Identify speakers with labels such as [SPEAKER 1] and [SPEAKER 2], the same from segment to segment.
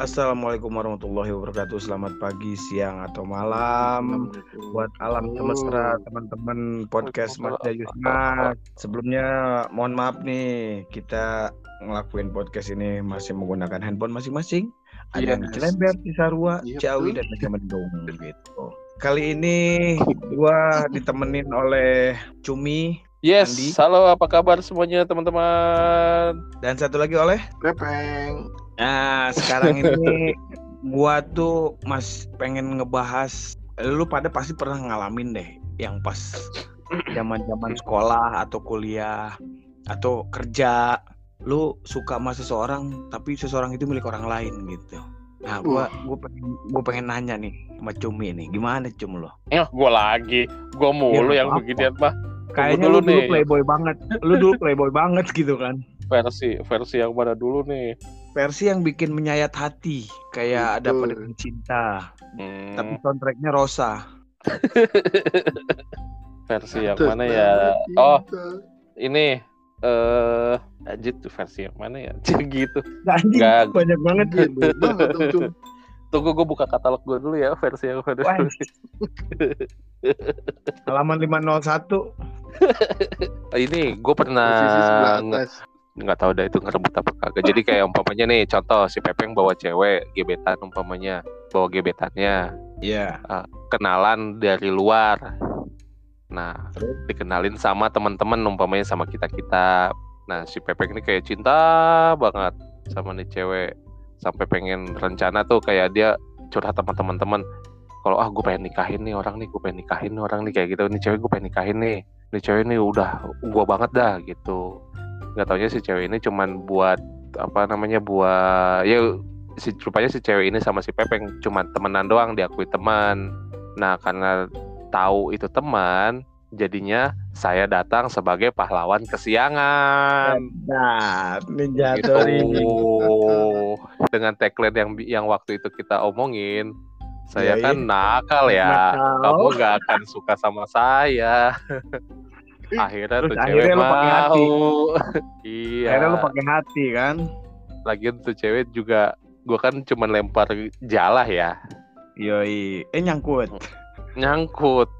[SPEAKER 1] Assalamualaikum warahmatullahi wabarakatuh. Selamat pagi, siang, atau malam buat alam semesta teman-teman podcast Mas Yusna. Sebelumnya mohon maaf nih kita ngelakuin podcast ini masih menggunakan handphone masing-masing. Ada yang
[SPEAKER 2] Yes.
[SPEAKER 1] Cilember, Cisarua, Ciawi, dan Megamendung gitu. Kali ini gua ditemenin oleh Cumi
[SPEAKER 3] Yes,
[SPEAKER 1] Andi.
[SPEAKER 3] halo apa kabar semuanya teman-teman?
[SPEAKER 1] dan satu lagi oleh
[SPEAKER 2] Pepeng.
[SPEAKER 1] Nah, sekarang ini gua tuh Mas pengen ngebahas lu pada pasti pernah ngalamin deh yang pas zaman-zaman sekolah atau kuliah atau kerja lu suka sama seseorang tapi seseorang itu milik orang lain gitu. Nah, gua gua pengen gua pengen nanya nih sama Cumi nih, gimana Cum lo?
[SPEAKER 3] Eh, gua lagi, gua mulu
[SPEAKER 1] Ya,
[SPEAKER 3] yang beginian mah.
[SPEAKER 1] Kayaknya lu dulu
[SPEAKER 3] nih.
[SPEAKER 1] playboy banget. Lu dulu playboy banget gitu kan.
[SPEAKER 3] Versi versi yang mana dulu nih?
[SPEAKER 1] Versi yang bikin menyayat hati, kayak ada
[SPEAKER 2] Betul.
[SPEAKER 1] pedagang cinta,
[SPEAKER 3] Hmm,
[SPEAKER 1] tapi soundtracknya Rosa.
[SPEAKER 3] versi yang mana ya? Oh, ini eh anjir tuh versi yang mana ya? gitu. Nggak.
[SPEAKER 1] banyak banget.
[SPEAKER 2] Cum.
[SPEAKER 3] Tunggu gue buka katalog gue dulu ya versi yang mana.
[SPEAKER 1] Halaman 501.
[SPEAKER 3] Ini gue pernah Nggak tahu dah itu ngerebut apa kagak. Jadi kayak umpamanya nih contoh si Pepeng bawa cewek gebetan umpamanya bawa gebetannya
[SPEAKER 1] Iya.
[SPEAKER 3] kenalan dari luar. Nah,
[SPEAKER 1] Terus?
[SPEAKER 3] dikenalin sama teman-teman umpamanya sama kita-kita. Nah, si Pepeng ini kayak cinta banget sama nih cewek sampai pengen rencana tuh kayak dia curhat sama teman-teman. Kalau ah gue pengen nikahin nih orang nih, gue pengen nikahin nih orang nih kayak gitu. Nih cewek gue pengen nikahin nih. Nih cewek ini udah gua banget dah gitu. Nggak taunya si cewek ini cuman buat apa namanya buat ya si rupanya si cewek ini sama si Pepeng cuma temenan doang diakui teman. Nah karena tahu itu teman, jadinya saya datang sebagai pahlawan kesiangan.
[SPEAKER 1] Nah, Ninja
[SPEAKER 3] Gitu. Dengan tagline yang yang waktu itu kita omongin, saya
[SPEAKER 1] Yoi.
[SPEAKER 3] kan nakal ya.
[SPEAKER 1] Nakal.
[SPEAKER 3] Kamu gak akan suka sama saya. akhirnya
[SPEAKER 1] Terus
[SPEAKER 3] tuh
[SPEAKER 1] akhirnya
[SPEAKER 3] cewek
[SPEAKER 1] lu pakai
[SPEAKER 3] mau.
[SPEAKER 1] hati.
[SPEAKER 3] iya.
[SPEAKER 1] Akhirnya lu pakai hati kan?
[SPEAKER 3] Lagian tuh cewek juga gua kan cuma lempar jalah ya.
[SPEAKER 1] Yoi. Eh nyangkut.
[SPEAKER 3] nyangkut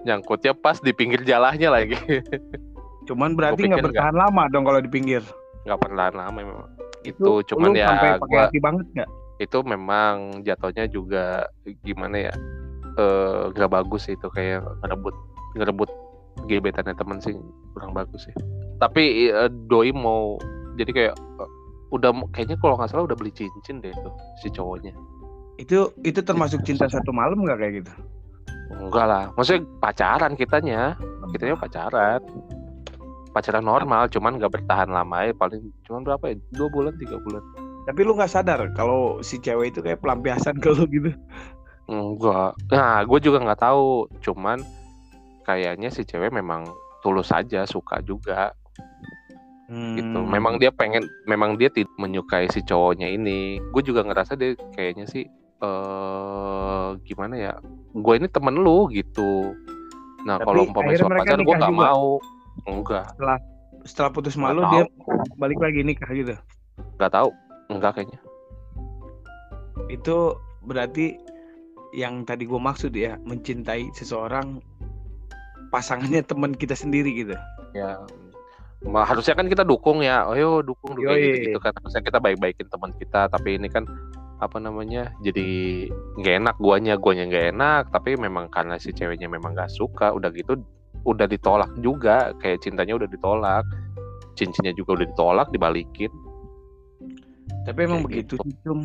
[SPEAKER 3] nyangkutnya pas di pinggir jalahnya lagi
[SPEAKER 1] Cuman berarti nggak bertahan lama dong kalau di pinggir.
[SPEAKER 3] nggak pernah lama memang itu
[SPEAKER 1] Lu-
[SPEAKER 3] cuman ya
[SPEAKER 1] sampai pakai
[SPEAKER 3] gua
[SPEAKER 1] hati banget nggak?
[SPEAKER 3] itu memang jatuhnya juga gimana ya eh, nggak bagus sih itu kayak ngerebut ngerebut gebetannya temen sih kurang bagus sih. Tapi eh, doi mau jadi kayak eh, udah kayaknya kalau nggak salah udah beli cincin deh itu si cowoknya.
[SPEAKER 1] Itu itu termasuk cinta satu malam nggak kayak gitu?
[SPEAKER 3] enggak lah maksudnya pacaran kitanya. Kitanya pacaran. Pacaran normal cuman nggak bertahan lama ya paling cuman berapa ya? Dua bulan tiga bulan.
[SPEAKER 1] Tapi lu nggak sadar kalau si cewek itu kayak pelampiasan ke lu gitu.
[SPEAKER 3] enggak. Nah gue juga nggak tahu cuman kayaknya si cewek memang tulus saja suka juga. Gitu.
[SPEAKER 1] Hmm.
[SPEAKER 3] memang dia pengen memang dia tidak menyukai si cowoknya ini. Gue juga ngerasa dia kayaknya sih eh gimana ya gue ini temen lu gitu. Nah kalau umpamanya soal pacar gue nggak mau. Enggak.
[SPEAKER 1] Setelah putus
[SPEAKER 3] Nggak
[SPEAKER 1] malu dia balik lagi nikah gitu.
[SPEAKER 3] nggak tahu. Enggak kayaknya.
[SPEAKER 1] Itu berarti yang tadi gue maksud ya mencintai seseorang pasangannya teman kita sendiri gitu.
[SPEAKER 3] ya Ma- harusnya kan kita dukung ya ayo dukung dukung
[SPEAKER 1] Yoi.
[SPEAKER 3] gitu, gitu kan harusnya kita baik-baikin teman kita tapi ini kan apa namanya jadi nggak enak guanya guanya nggak enak tapi memang karena si ceweknya memang nggak suka udah gitu udah ditolak juga kayak cintanya udah ditolak cincinnya juga udah ditolak dibalikin
[SPEAKER 1] Tapi emang
[SPEAKER 3] Kayak
[SPEAKER 1] begitu
[SPEAKER 3] gitu.
[SPEAKER 1] cum.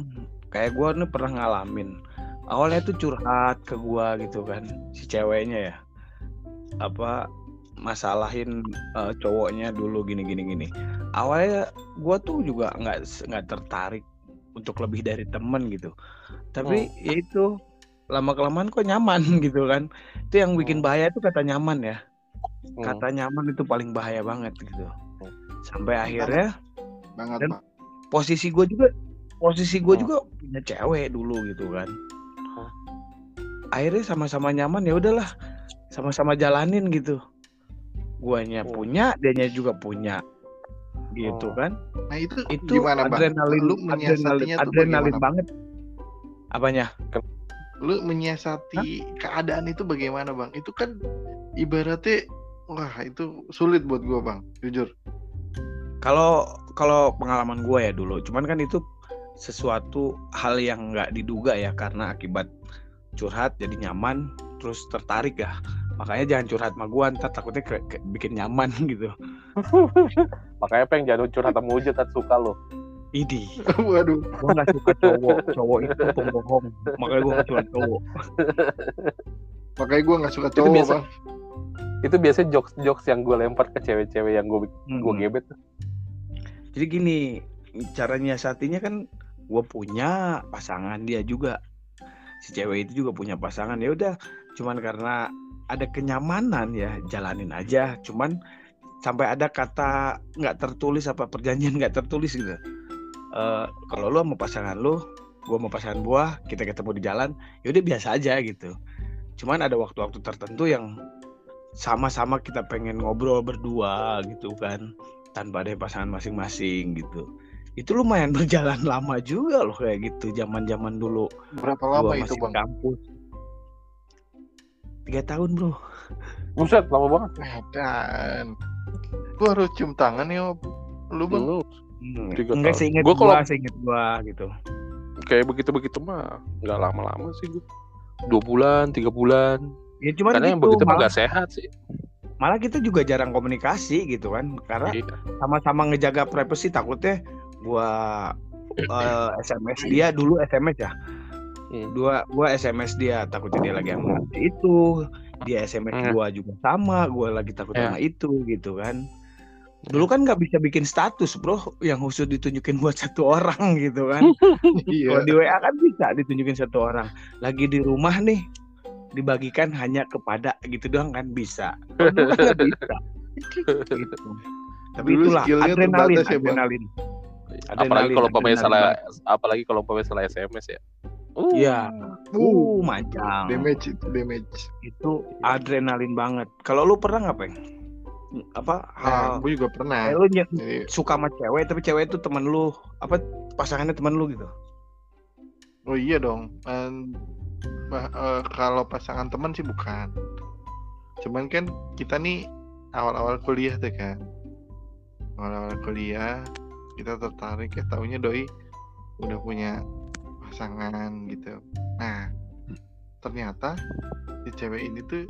[SPEAKER 1] Kayak gue nih pernah ngalamin. Awalnya tuh curhat ke gua gitu kan si ceweknya ya. Apa masalahin eh, cowoknya dulu gini gini gini. Awalnya gua tuh juga nggak nggak tertarik untuk lebih dari temen gitu. Tapi
[SPEAKER 3] Hmm.
[SPEAKER 1] ya itu lama kelamaan kok nyaman gitu kan. Itu yang bikin
[SPEAKER 3] Hmm.
[SPEAKER 1] bahaya itu kata nyaman ya.
[SPEAKER 3] Hmm.
[SPEAKER 1] Kata nyaman itu paling bahaya banget gitu.
[SPEAKER 3] Hmm.
[SPEAKER 1] Sampai akhirnya
[SPEAKER 2] Banget,
[SPEAKER 1] Dan- posisi gue juga posisi gue juga punya cewek dulu gitu kan akhirnya sama-sama nyaman ya udahlah sama-sama jalanin gitu guanya
[SPEAKER 3] Hmm.
[SPEAKER 1] punya dianya juga punya gitu
[SPEAKER 3] Oh.
[SPEAKER 1] kan
[SPEAKER 2] Nah itu,
[SPEAKER 1] itu
[SPEAKER 2] gimana bang?
[SPEAKER 1] adrenalin
[SPEAKER 2] Lu
[SPEAKER 1] adrenalin
[SPEAKER 2] menyiasatinya tuh
[SPEAKER 1] adrenalin banget apanya
[SPEAKER 2] Lu menyiasati keadaan itu bagaimana bang? Itu kan ibaratnya wah itu sulit buat gua bang, jujur.
[SPEAKER 1] kalau kalau pengalaman gue ya dulu cuman kan itu sesuatu hal yang nggak diduga ya karena akibat curhat jadi nyaman terus tertarik ya makanya jangan curhat sama gue ntar takutnya ke- ke- bikin nyaman gitu
[SPEAKER 3] Makanya pengen jangan curhat sama Ujat tak suka lo.
[SPEAKER 1] idi
[SPEAKER 2] Waduh,
[SPEAKER 1] gue nggak suka cowok cowok itu pembohong makanya gue nggak suka cowok
[SPEAKER 2] makanya gua nggak suka
[SPEAKER 3] Itu
[SPEAKER 2] cowok
[SPEAKER 3] biasa.
[SPEAKER 2] bang.
[SPEAKER 3] Itu biasanya jokes-jokes yang gue lempar ke cewek-cewek yang gue gue
[SPEAKER 1] Hmm.
[SPEAKER 3] gebet.
[SPEAKER 1] jadi gini cara nyiasatinya kan gue punya pasangan dia juga si cewek itu juga punya pasangan ya udah cuman karena ada kenyamanan ya jalanin aja. Cuman sampai ada kata nggak tertulis apa perjanjian nggak tertulis gitu. Eh, kalau lu sama pasangan lu gua sama pasangan gua kita ketemu di jalan ya udah biasa aja gitu. Cuman ada waktu-waktu tertentu yang sama-sama kita pengen ngobrol berdua gitu kan tanpa ada pasangan masing-masing gitu. Itu lumayan berjalan lama juga loh kayak gitu zaman-zaman dulu.
[SPEAKER 2] Berapa lama itu bang?
[SPEAKER 1] kampus tiga tahun bro
[SPEAKER 3] Buset, lama banget.
[SPEAKER 2] Eh, Dan gua harus cium tangan ya lu bang.
[SPEAKER 3] Lu
[SPEAKER 1] Hmm,
[SPEAKER 3] Tiga
[SPEAKER 1] enggak seinget
[SPEAKER 3] Gua
[SPEAKER 1] gua,
[SPEAKER 3] kalau-
[SPEAKER 1] seinget gua gitu
[SPEAKER 3] kayak begitu-begitu mah nggak lama-lama sih gue. Dua bulan, tiga bulan.
[SPEAKER 1] ya cuman
[SPEAKER 3] Karena yang
[SPEAKER 1] gitu,
[SPEAKER 3] begitu mah
[SPEAKER 1] malah,
[SPEAKER 3] nggak sehat sih.
[SPEAKER 1] malah kita juga jarang komunikasi gitu kan karena
[SPEAKER 3] Iya.
[SPEAKER 1] sama-sama ngejaga privacy takutnya gua eh, SMS dia dulu SMS ya
[SPEAKER 3] Hmm.
[SPEAKER 1] dua gua SMS dia takutnya dia lagi sama itu dia SMS
[SPEAKER 3] Hmm.
[SPEAKER 1] gua juga sama gua lagi takut
[SPEAKER 3] Ya.
[SPEAKER 1] sama itu gitu kan dulu kan nggak bisa bikin status bro yang khusus ditunjukin buat satu orang gitu kan
[SPEAKER 2] Iya.
[SPEAKER 1] kalau di WA kan bisa ditunjukin satu orang lagi di rumah nih dibagikan hanya kepada gitu doang kan bisa kan gitu. tapi
[SPEAKER 2] Dulu
[SPEAKER 1] itulah adrenalin
[SPEAKER 2] terbatas ya,
[SPEAKER 1] adrenalin
[SPEAKER 3] apalagi
[SPEAKER 1] Adrenalin,
[SPEAKER 3] kalau pemain
[SPEAKER 1] adrenalin
[SPEAKER 3] salah apalagi kalau pemain salah SMS ya. Uh,
[SPEAKER 1] Iya.
[SPEAKER 2] Uh,
[SPEAKER 1] uh macam
[SPEAKER 2] damage itu damage.
[SPEAKER 1] itu adrenalin banget. Kalau lu pernah nggak peng? Apa
[SPEAKER 2] Nah,
[SPEAKER 1] hal
[SPEAKER 2] gue juga pernah.
[SPEAKER 1] kayak lu ny-
[SPEAKER 2] Jadi,
[SPEAKER 1] suka sama cewek tapi cewek itu temen lu apa pasangannya temen lu gitu?
[SPEAKER 2] oh iya dong. En- bah- eh, kalau pasangan teman sih bukan. Cuman kan kita nih awal-awal kuliah tuh kan. Awal-awal kuliah kita tertarik ya taunya doi udah punya pasangan gitu. Nah, ternyata si cewek ini tuh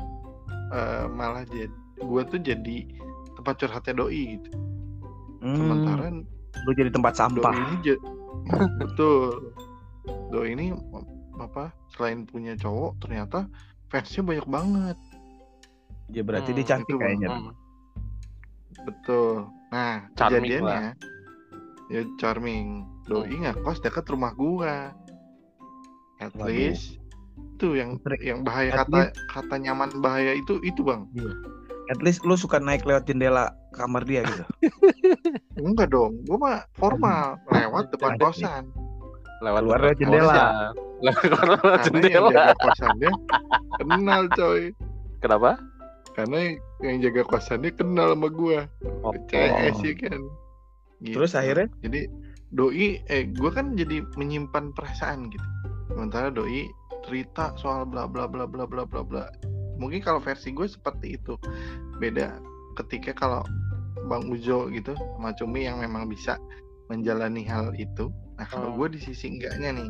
[SPEAKER 2] eh, malah jadi gua tuh jadi tempat curhatnya doi gitu.
[SPEAKER 1] Hmm,
[SPEAKER 2] Sementara
[SPEAKER 1] lu jadi tempat
[SPEAKER 2] Doi
[SPEAKER 1] sampah.
[SPEAKER 2] ini je- betul. Doi ini apa selain punya cowok ternyata fansnya banyak banget.
[SPEAKER 1] Ya berarti
[SPEAKER 3] Hmm,
[SPEAKER 1] dia cantik
[SPEAKER 2] itu,
[SPEAKER 1] kayaknya.
[SPEAKER 3] Hmm.
[SPEAKER 2] Betul. Nah,
[SPEAKER 3] Charming
[SPEAKER 2] kejadiannya ya charming. Doi nggak kos dekat rumah gua. At
[SPEAKER 1] Waduh.
[SPEAKER 2] least itu yang
[SPEAKER 1] Tri-
[SPEAKER 2] yang bahaya
[SPEAKER 1] at
[SPEAKER 2] kata kata nyaman bahaya itu itu bang
[SPEAKER 1] At least lu suka naik lewat jendela kamar dia gitu.
[SPEAKER 2] enggak dong gua mah formal lewat depan kosan
[SPEAKER 3] Lewat
[SPEAKER 1] Keluar lewat jendela.
[SPEAKER 3] Lewat lewat
[SPEAKER 2] yang
[SPEAKER 3] jendela.
[SPEAKER 2] jaga kosannya kenal coy
[SPEAKER 3] Kenapa?
[SPEAKER 2] karena yang jaga kosannya kenal sama gua
[SPEAKER 3] Oh,
[SPEAKER 2] CS ya kan Gitu.
[SPEAKER 1] Terus akhirnya?
[SPEAKER 2] jadi doi eh gua kan jadi menyimpan perasaan gitu sementara doi cerita soal bla bla bla bla bla bla bla. Mungkin kalau versi gue seperti itu. Beda ketika kalau bang Ujo gitu sama Cumi yang memang bisa menjalani hal itu. Nah kalau
[SPEAKER 3] Hmm.
[SPEAKER 2] gue di sisi enggaknya nih.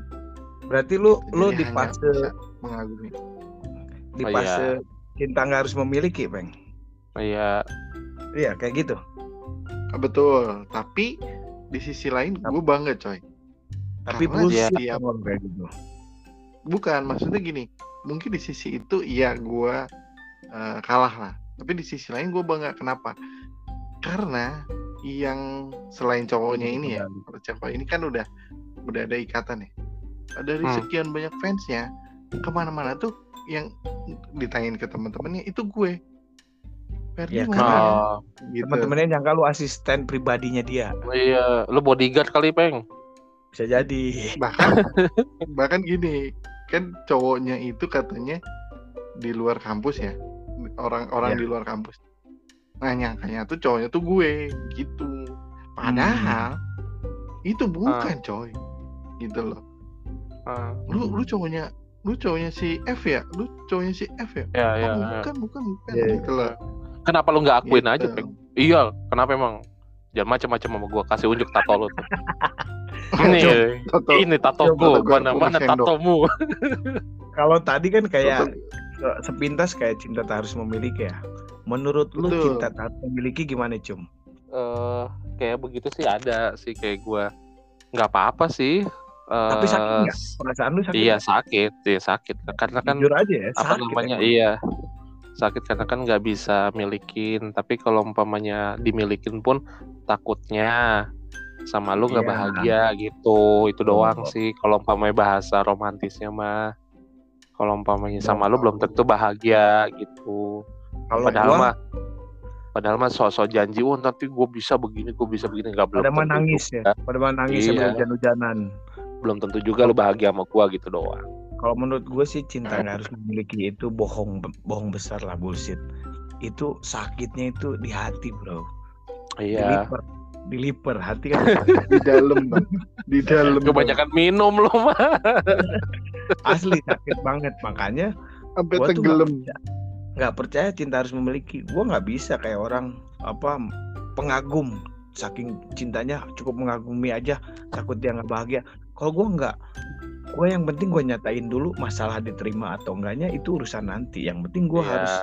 [SPEAKER 1] Berarti lu lu
[SPEAKER 2] jadi
[SPEAKER 1] di
[SPEAKER 2] hanya
[SPEAKER 1] fase
[SPEAKER 2] mengagumi.
[SPEAKER 1] Di
[SPEAKER 3] Oh,
[SPEAKER 1] fase cinta nggak harus memiliki, peng.
[SPEAKER 3] Iya,
[SPEAKER 1] Iya kayak gitu.
[SPEAKER 2] Ah, betul. Tapi di sisi lain gue bangga coy.
[SPEAKER 1] Tapi
[SPEAKER 2] Karena
[SPEAKER 1] bullshit
[SPEAKER 2] dia-
[SPEAKER 1] kalau kayak gitu.
[SPEAKER 2] Bukan maksudnya gini mungkin di sisi itu iya gue eh, kalah lah tapi di sisi lain gue bangga kenapa karena yang selain cowoknya ini ya kalau cewek ini kan udah udah ada ikatan ya dari
[SPEAKER 3] Hmm.
[SPEAKER 2] sekian banyak fansnya ke mana-mana tuh yang ditanyain ke teman-temannya itu gue Ferdi
[SPEAKER 1] Ya,
[SPEAKER 2] ya?
[SPEAKER 3] Oh,
[SPEAKER 2] gitu
[SPEAKER 1] Temen-temennya nyangka lu asisten pribadinya dia.
[SPEAKER 3] iya, lu bodyguard kali, Peng.
[SPEAKER 1] Bisa jadi.
[SPEAKER 2] bahkan bahkan gini kan cowoknya itu katanya di luar kampus ya orang-orang
[SPEAKER 1] Ya.
[SPEAKER 2] di luar kampus nah nyangkanya tuh cowoknya tuh gue gitu Padahal itu bukan coy. Gitu loh.
[SPEAKER 3] Ah,
[SPEAKER 2] Lu lu cowoknya lu cowoknya si F ya? Lu cowoknya si F ya?
[SPEAKER 3] ya, ya,
[SPEAKER 2] Oh,
[SPEAKER 3] ya.
[SPEAKER 2] bukan, bukan, bukan.
[SPEAKER 1] Iya,
[SPEAKER 2] gitu loh.
[SPEAKER 3] Kenapa lu nggak akuin aja,
[SPEAKER 2] Gitu.
[SPEAKER 3] Peng? Iya, kenapa emang? Jangan macam-macam sama gua kasih unjuk tato lu Ini,
[SPEAKER 2] tato.
[SPEAKER 3] ini tatoku,
[SPEAKER 2] gua-
[SPEAKER 3] mana
[SPEAKER 2] gua
[SPEAKER 3] mana
[SPEAKER 2] sendok.
[SPEAKER 3] tatomu.
[SPEAKER 1] Kalau tadi kan kayak
[SPEAKER 2] Coba.
[SPEAKER 1] sepintas kayak cinta tak harus memiliki ya. Menurut lu
[SPEAKER 2] Betul.
[SPEAKER 1] cinta tak harus memiliki gimana, Cum?
[SPEAKER 3] Eh, kayak begitu sih ada sih kayak gua. Nggak apa-apa sih. Eh,
[SPEAKER 1] Tapi sakit nggak? Perasaan lu sakit?
[SPEAKER 3] Iya sakit, iya sakit. Karena kan
[SPEAKER 1] Jujur aja ya,
[SPEAKER 3] apa
[SPEAKER 1] sakit
[SPEAKER 3] namanya?
[SPEAKER 1] emang.
[SPEAKER 3] Iya, sakit karena kan nggak bisa milikin. Tapi kalau umpamanya dimilikin pun takutnya sama lu nggak
[SPEAKER 1] Iya.
[SPEAKER 3] bahagia gitu. Itu doang
[SPEAKER 1] Oh.
[SPEAKER 3] sih. Kalau umpamanya bahasa romantisnya mah. Kalau umpamanya sama lu belum tentu bahagia gitu.
[SPEAKER 1] Kalau
[SPEAKER 3] Padahal
[SPEAKER 1] gua
[SPEAKER 3] mah Padahal mah sosok janji, oh nanti gue bisa begini, gue bisa begini, nggak belum
[SPEAKER 1] pada
[SPEAKER 3] tentu
[SPEAKER 1] nangis
[SPEAKER 3] juga.
[SPEAKER 1] ya, pada nangis
[SPEAKER 3] Iya.
[SPEAKER 1] sambil hujan-hujanan.
[SPEAKER 3] belum tentu juga lu bahagia sama gua gitu doang.
[SPEAKER 1] Kalau menurut gue sih cinta nggak harus memiliki itu bohong bohong besar lah bullshit. Itu sakitnya itu di hati bro.
[SPEAKER 3] Iya.
[SPEAKER 1] Diliper, diliper hati kan
[SPEAKER 2] di dalam bang di dalam Bang.
[SPEAKER 3] Kebanyakan minum lu mah.
[SPEAKER 1] asli sakit banget makanya
[SPEAKER 2] sampai
[SPEAKER 1] gua tuh
[SPEAKER 2] tenggelam
[SPEAKER 1] nggak percaya- cinta harus memiliki. Gue nggak bisa kayak orang apa pengagum saking cintanya cukup mengagumi aja takut dia nggak bahagia. Kalau gue nggak, gue yang penting gue nyatain dulu masalah diterima atau enggaknya itu urusan nanti. Yang penting gue
[SPEAKER 3] Iya,
[SPEAKER 1] harus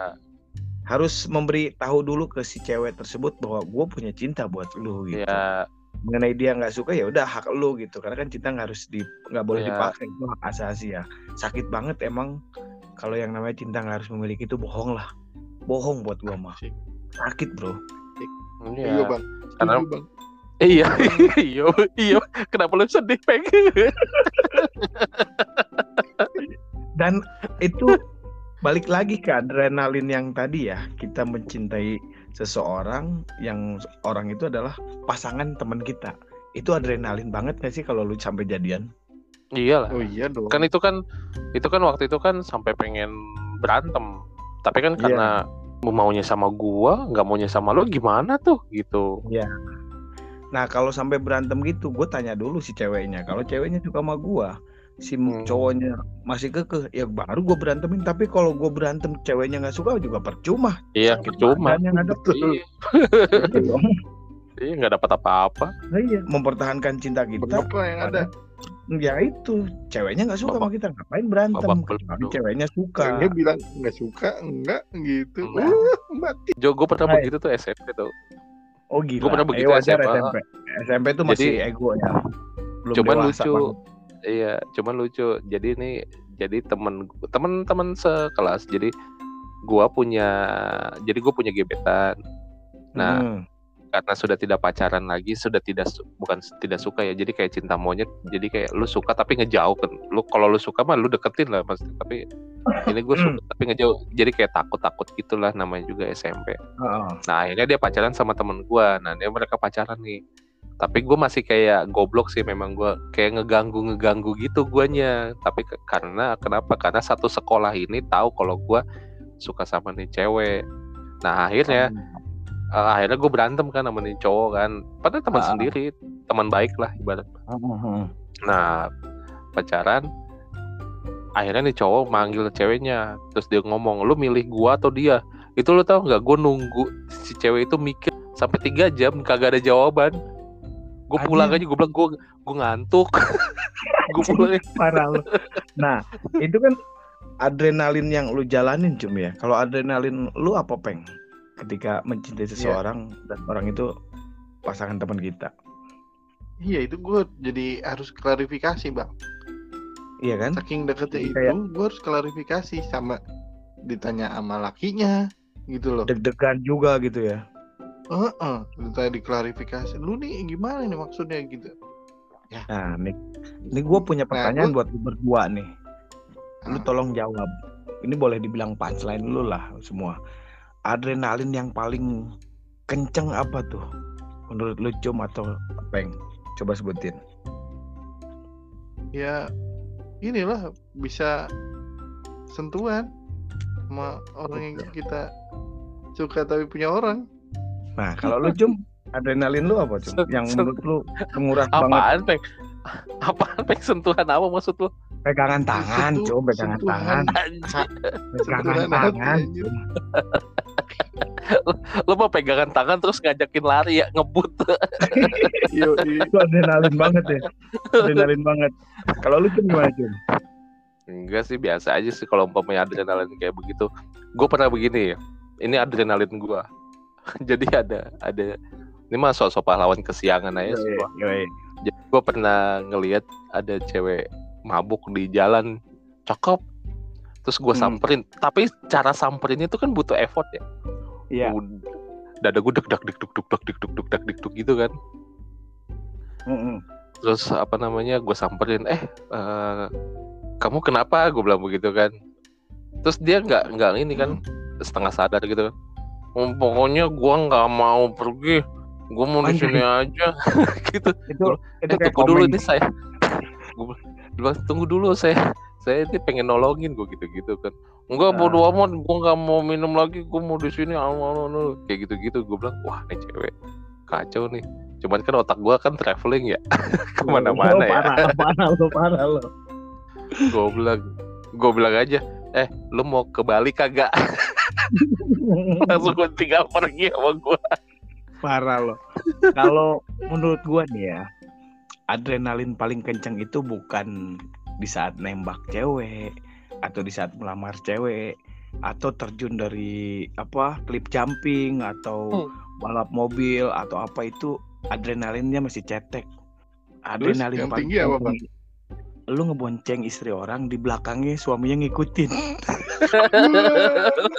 [SPEAKER 1] harus memberi tahu dulu ke si cewek tersebut bahwa gue punya cinta buat lu gitu.
[SPEAKER 3] Iya,
[SPEAKER 1] Mengenai dia nggak suka ya udah hak lu gitu. Karena kan cinta nggak harus di nggak boleh
[SPEAKER 3] Iya.
[SPEAKER 1] dipakai itu hak asasi ya. Sakit banget emang kalau yang namanya cinta nggak harus memiliki itu bohong lah. Bohong buat gue mah. Sakit bro.
[SPEAKER 2] iya
[SPEAKER 3] iya.
[SPEAKER 2] bang
[SPEAKER 3] Karena-
[SPEAKER 2] bang
[SPEAKER 3] Iya, iya, iya. Kenapa lu sedih, Peng?
[SPEAKER 1] Dan itu balik lagi ke adrenalin yang tadi ya. Kita mencintai seseorang yang orang itu adalah pasangan teman kita. Itu adrenalin banget gak sih kalau lu sampai jadian?
[SPEAKER 3] Iya lah.
[SPEAKER 2] oh iya dong
[SPEAKER 3] Kan itu kan itu kan waktu itu kan sampai pengen berantem. Tapi kan
[SPEAKER 1] Iya.
[SPEAKER 3] karena maunya sama gua, nggak maunya sama lu gimana tuh gitu.
[SPEAKER 1] Nah kalau sampai berantem gitu, gue tanya dulu si ceweknya. Kalau ceweknya suka sama gue, si
[SPEAKER 3] Hmm.
[SPEAKER 1] cowoknya masih kekeh, ya baru gue berantemin. Tapi kalau gue berantem ceweknya nggak suka juga percuma.
[SPEAKER 3] Iya,
[SPEAKER 1] Sakit
[SPEAKER 3] cuma.
[SPEAKER 1] badannya nggak dapet.
[SPEAKER 3] Iya,
[SPEAKER 1] Gitu dong.
[SPEAKER 3] iya nggak dapat apa-apa.
[SPEAKER 1] Nah, iya, mempertahankan cinta kita.
[SPEAKER 2] berapa yang ada
[SPEAKER 1] Ya itu, ceweknya nggak suka sama
[SPEAKER 3] Babak-
[SPEAKER 1] kita, ngapain berantem? Kecuali
[SPEAKER 3] belur.
[SPEAKER 1] ceweknya suka.
[SPEAKER 2] Ceweknya bilang nggak suka enggak gitu
[SPEAKER 3] Enggak.
[SPEAKER 2] uh mati
[SPEAKER 3] Jo, gue pernah
[SPEAKER 1] Hai.
[SPEAKER 3] begitu tuh SMP tuh.
[SPEAKER 1] Oh gila.
[SPEAKER 3] Gua pernah
[SPEAKER 1] Eh,
[SPEAKER 3] begitu SMA.
[SPEAKER 1] SMP. SMP tuh masih
[SPEAKER 3] Jadi-
[SPEAKER 1] ego ya. Belum
[SPEAKER 3] cuman lucu
[SPEAKER 1] banget.
[SPEAKER 3] Iya cuman lucu jadi ini jadi temen temen-temen sekelas jadi gua punya jadi gue punya gebetan nah
[SPEAKER 1] Hmm.
[SPEAKER 3] karena sudah tidak pacaran lagi sudah tidak bukan tidak suka ya jadi kayak cinta monyet jadi kayak lu suka tapi ngejauh kan lu kalau lu suka mah lu deketin lah pasti tapi ini gue suka tapi ngejauh jadi kayak takut takut gitulah namanya juga SMP
[SPEAKER 1] Heeh.
[SPEAKER 3] Nah akhirnya dia pacaran sama temen gua. Nah dia mereka pacaran nih. Tapi gue masih kayak goblok sih memang gua kayak ngeganggu ngeganggu gitu guanya. Tapi ke- karena kenapa? Karena satu sekolah ini tahu kalau gua suka sama nih cewek. Nah akhirnya eh, akhirnya gue berantem kan sama nih cowok kan. Padahal teman
[SPEAKER 1] Ah.
[SPEAKER 3] sendiri, teman baik lah ibarat.
[SPEAKER 1] Heeh.
[SPEAKER 3] Nah pacaran. Akhirnya nih cowok manggil ceweknya, terus dia ngomong, lu milih gua atau dia? Itu lu tau nggak? Gue nunggu si cewek itu mikir sampai tiga jam kagak ada jawaban. Gue pulang aja, gue bilang gue gue ngantuk. gue pulang.
[SPEAKER 1] parah lu. Nah, itu kan adrenalin yang lu jalanin cum ya. Kalau adrenalin lu apa peng? Ketika mencintai seseorang dan orang itu pasangan teman kita.
[SPEAKER 2] iya itu gue jadi harus klarifikasi bang
[SPEAKER 1] Iya kan?
[SPEAKER 2] saking deketnya itu
[SPEAKER 1] kayak-
[SPEAKER 2] gue harus klarifikasi sama ditanya sama lakinya gitu loh
[SPEAKER 1] Deg-degan juga gitu ya.
[SPEAKER 2] Heeh, ditanya diklarifikasi lu nih gimana nih maksudnya gitu
[SPEAKER 1] Nah, nih, ini gue punya pertanyaan
[SPEAKER 2] gua-
[SPEAKER 1] buat lu berdua nih. Lu
[SPEAKER 2] Ah.
[SPEAKER 1] tolong jawab. Ini boleh dibilang punchline lu lah semua. Adrenalin yang paling kenceng apa tuh? Menurut lu cum atau peng? Coba sebutin.
[SPEAKER 2] ya inilah bisa sentuhan sama orang yang kita suka tapi punya orang
[SPEAKER 1] Nah, kalau lu cum Adrenalin lu apa cuy? Yang menurut lu menguras banget
[SPEAKER 3] Apaan peng? Apaan peng sentuhan apa maksud lu?
[SPEAKER 1] pegangan tangan,
[SPEAKER 2] Sentuh-
[SPEAKER 1] cuy, pegangan
[SPEAKER 2] sentuhan.
[SPEAKER 1] tangan, pegangan
[SPEAKER 2] Sentuhan
[SPEAKER 1] tangan.
[SPEAKER 3] Lu mau pegangan tangan terus ngajakin lari ya ngebut.
[SPEAKER 2] Yo,
[SPEAKER 1] Itu adrenalin banget ya. Adrenalin banget. Kalau lu cuy gimana cuy?
[SPEAKER 3] Enggak sih biasa aja sih kalau umpamanya adrenalin kayak begitu. Gue pernah begini ya. Ini adrenalin gua. Jadi ada ada ini mah sok-sok pahlawan kesiangan aja.
[SPEAKER 1] Yoi.
[SPEAKER 3] Jadi gue pernah ngelihat ada cewek mabuk di jalan, cakep. Terus gue
[SPEAKER 1] Hmm.
[SPEAKER 3] samperin, tapi cara samperinnya itu kan butuh effort ya.
[SPEAKER 1] Iya.
[SPEAKER 3] Ud- Dada gue deg deg deg deg deg deg deg deg deg deg deg deg gitu kan.
[SPEAKER 1] Mm-mm.
[SPEAKER 3] Terus apa namanya gue samperin, eh eh, kamu kenapa? Gue bilang begitu kan. Terus dia nggak nggak ini kan setengah sadar gitu kan. "Oh, pokoknya gue nggak mau pergi, gue mau di sini aja. Gitu.
[SPEAKER 1] Itu itu
[SPEAKER 3] eh tunggu dulu ini saya. Gue bilang tunggu dulu saya saya ini pengen nolongin gue gitu gitu kan. Enggak
[SPEAKER 1] Ah.
[SPEAKER 3] bodo amat gue nggak mau minum lagi gue mau di sini anu, anu, anu. kayak gitu gitu gue bilang wah ini cewek kacau nih. Cuman kan otak gue kan traveling ya. Ke
[SPEAKER 1] mana-mana
[SPEAKER 3] ya.
[SPEAKER 1] Parah, parah lo, parah lo.
[SPEAKER 3] gue bilang gue bilang aja eh lu mau ke Bali kagak langsung gue tinggal pergi sama gue
[SPEAKER 1] Parah lo. Kalau menurut gua nih ya, adrenalin paling kenceng itu bukan di saat nembak cewek atau di saat melamar cewek atau terjun dari apa klip jumping atau balap mobil atau apa itu adrenalinnya masih cetek.
[SPEAKER 2] Terus
[SPEAKER 1] Adrenalin
[SPEAKER 2] yang
[SPEAKER 1] paling
[SPEAKER 2] tinggi apa,
[SPEAKER 1] Lu ngebonceng istri orang di belakangnya suaminya ngikutin.